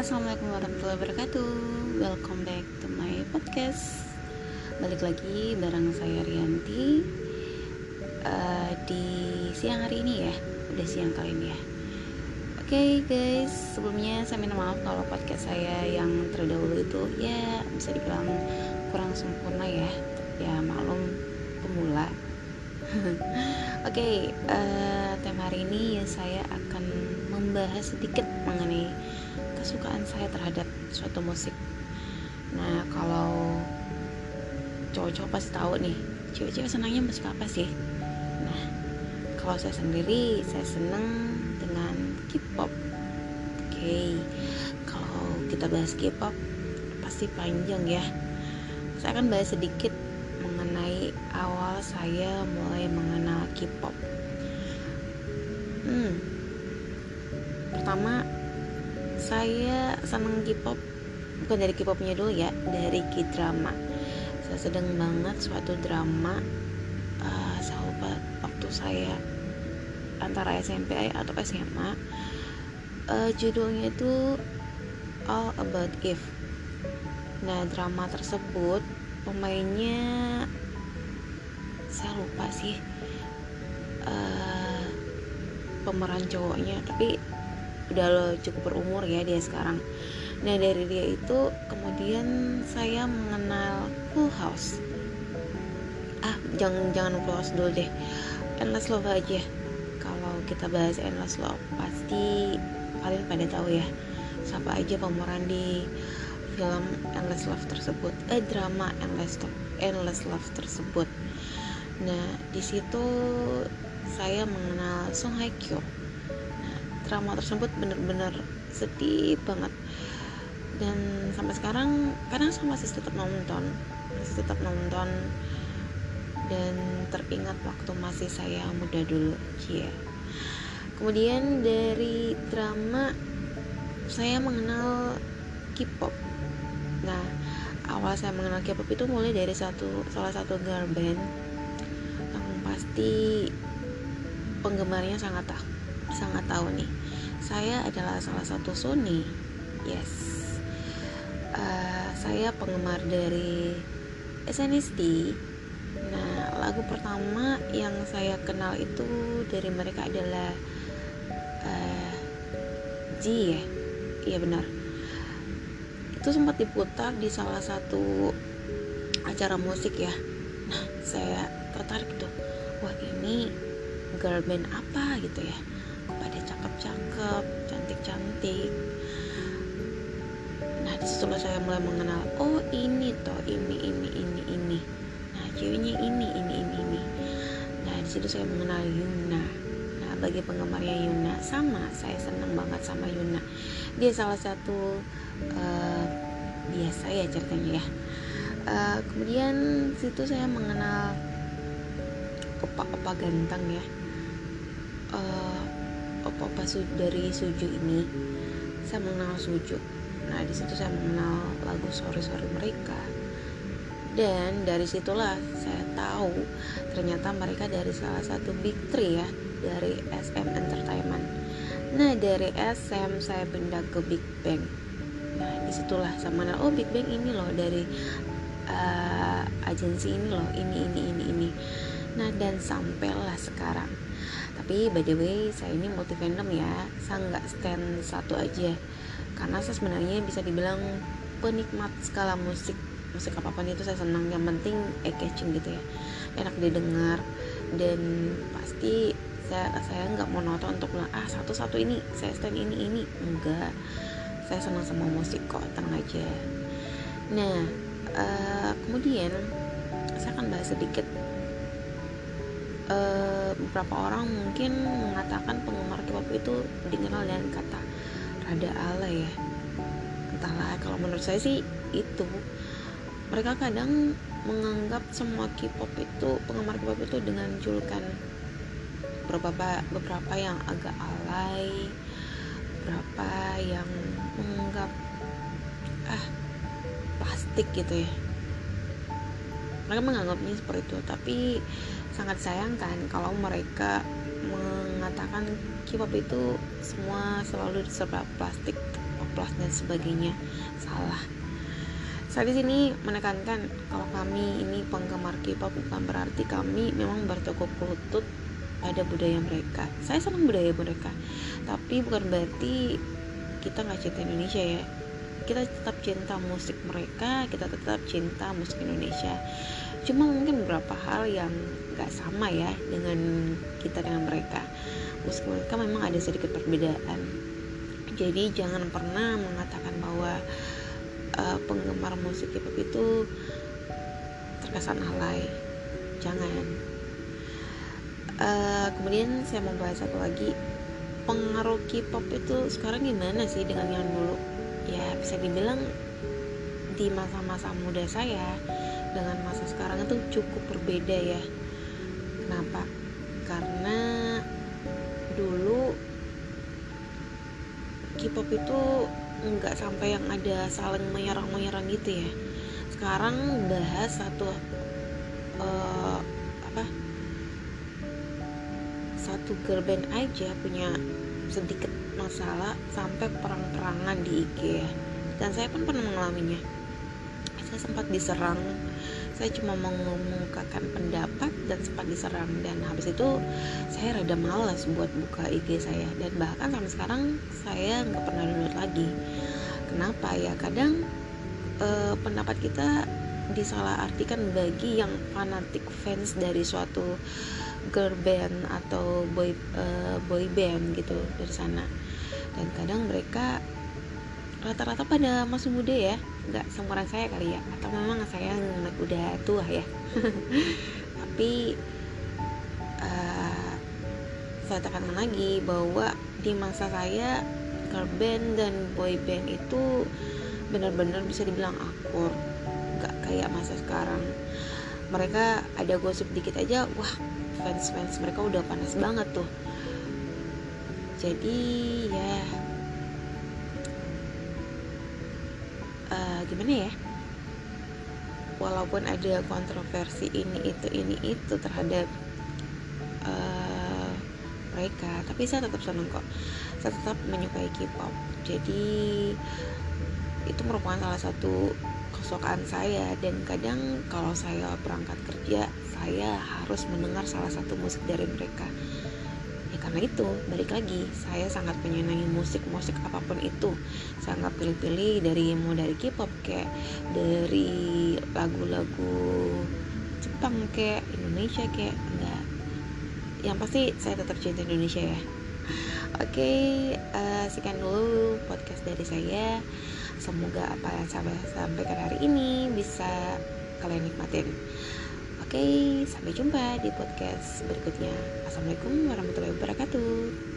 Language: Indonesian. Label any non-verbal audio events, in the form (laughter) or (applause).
Assalamualaikum warahmatullahi wabarakatuh. Welcome back to my podcast. Balik lagi bareng saya Rianti. Uh, Di siang hari ini ya? Udah siang kali ini ya? Oke okay, guys, sebelumnya saya minta maaf kalau podcast saya yang terdahulu itu Ya bisa dibilang kurang sempurna ya. Ya maklum pemula. (laughs) Oke, okay, uh, eh, tema hari ini ya saya akan membahas sedikit mengenai kesukaan saya terhadap suatu musik. Nah, kalau cowok-cowok pasti tahu nih, cewek-cewek senangnya musik apa sih? Nah, kalau saya sendiri, saya senang dengan K-pop. Oke, okay. kalau kita bahas K-pop pasti panjang ya. Saya akan bahas sedikit mengenai awal saya mulai mengenal K-pop. Hmm. Pertama, saya seneng K-pop bukan dari K-popnya dulu ya, dari K-drama. Saya sedang banget suatu drama uh, saya lupa waktu saya antara SMP atau SMA. Uh, judulnya itu All About Eve. Nah, drama tersebut pemainnya saya lupa sih uh, pemeran cowoknya tapi udah lo cukup berumur ya dia sekarang. Nah dari dia itu kemudian saya mengenal Full House. Ah jangan jangan Full House dulu deh. Endless Love aja. Kalau kita bahas Endless Love pasti kalian pada tahu ya. Siapa aja pemeran di film Endless Love tersebut. Eh drama Endless Love, Endless Love tersebut. Nah di situ saya mengenal Song Hye Kyo drama tersebut benar-benar sedih banget. Dan sampai sekarang kadang saya masih tetap nonton masih tetap nonton. Dan teringat waktu masih saya muda dulu ya kemudian dari drama saya mengenal K-pop. Nah, awal saya mengenal K-pop itu mulai dari satu salah satu girl band yang pasti penggemarnya sangat tahu, sangat tahu nih. Saya adalah salah satu Sony. Yes. Uh, saya penggemar dari SNSD. Nah, lagu pertama yang saya kenal itu dari mereka adalah uh, G ya. Iya benar itu sempat diputar di salah satu acara musik ya nah saya tertarik gitu wah ini girl band apa gitu ya cakep-cakep cantik-cantik. Nah di situlah saya mulai mengenal oh ini toh ini ini ini ini. Nah ceweknya ini ini ini ini. Nah di situ saya mengenal Yuna. Nah bagi penggemarnya Yuna sama saya senang banget sama Yuna. Dia salah satu uh, biasa ya ceritanya ya. Uh, kemudian situ saya mengenal opa-opa ganteng ya. Uh, opa-opa su dari Suju ini saya mengenal Suju. Nah di situ saya mengenal lagu sorry mereka. Dan dari situlah saya tahu ternyata mereka dari salah satu big three ya dari SM Entertainment. Nah dari SM saya pindah ke Big Bang. Nah di situlah sama oh Big Bang ini loh dari uh, agensi ini loh ini ini ini ini. Nah dan sampailah sekarang tapi by the way saya ini multi fandom ya. Saya nggak stand satu aja. Karena saya sebenarnya bisa dibilang penikmat skala musik. Musik apa pun itu saya senang. Yang penting eye catching gitu ya. Enak didengar. Dan pasti saya saya nggak mau nonton untuk bilang ah satu satu ini saya stand ini ini. Enggak. Saya senang sama musik kok tenang aja. Nah uh, kemudian saya akan bahas sedikit uh, beberapa orang mungkin mengatakan penggemar K-pop itu dikenal dengan kata rada alay ya. Entahlah kalau menurut saya sih itu. Mereka kadang menganggap semua K-pop itu penggemar K-pop itu dengan julukan beberapa beberapa yang agak alay beberapa yang menganggap ah plastik gitu ya. Mereka menganggapnya seperti itu tapi sangat sayangkan kalau mereka mengatakan K-pop itu semua selalu diserba plastik oplos dan sebagainya salah saya di sini menekankan kalau kami ini penggemar K-pop bukan berarti kami memang bertekuk lutut pada budaya mereka. Saya senang budaya mereka, tapi bukan berarti kita nggak cinta Indonesia ya. Kita tetap cinta musik mereka, kita tetap cinta musik Indonesia. Cuma mungkin beberapa hal yang nggak sama ya dengan kita dengan mereka. Musik mereka memang ada sedikit perbedaan. Jadi jangan pernah mengatakan bahwa uh, penggemar musik K-pop itu terkesan alay. Jangan. Uh, kemudian saya mau bahas satu lagi. Pengaruh K-pop itu sekarang gimana sih dengan yang dulu? Ya bisa dibilang di masa-masa muda saya dengan masa sekarang itu cukup berbeda ya kenapa? Karena dulu K-pop itu nggak sampai yang ada saling menyerang-menyerang gitu ya. Sekarang bahas satu uh, apa? Satu girl band aja punya sedikit masalah sampai perang-perangan di IG ya. Dan saya pun pernah mengalaminya. Saya sempat diserang saya cuma mengumumkakan pendapat dan sempat diserang dan habis itu saya rada malas buat buka IG saya. Dan bahkan sampai sekarang saya nggak pernah download lagi. Kenapa? Ya kadang eh, pendapat kita disalahartikan bagi yang fanatik fans dari suatu girl band atau boy uh, boy band gitu dari sana. Dan kadang mereka rata-rata pada masih muda ya nggak seumuran saya kali ya. Atau memang saya udah tua ya. (laughs) Tapi uh, saya tekankan lagi bahwa di masa saya girl band dan boy band itu benar-benar bisa dibilang akur. Nggak kayak masa sekarang. Mereka ada gosip dikit aja wah fans fans mereka udah panas banget tuh. Jadi ya uh, gimana ya? Walaupun ada kontroversi ini itu ini itu terhadap uh, mereka tapi saya tetap senang kok. Saya tetap menyukai K-pop. Jadi itu merupakan salah satu kesukaan saya. Dan kadang kalau saya berangkat kerja saya harus mendengar salah satu musik dari mereka karena itu balik lagi saya sangat menyenangi musik musik apa pun itu. Saya nggak pilih-pilih dari mau dari K-pop kayak dari lagu-lagu Jepang kayak Indonesia kayak enggak yang pasti saya tetap cinta Indonesia ya. Oke okay, uh, eh, sekian dulu podcast dari saya. Semoga apa yang saya sampaikan hari ini bisa kalian nikmatin Oke, sampai jumpa di podcast berikutnya. Assalamualaikum warahmatullahi wabarakatuh.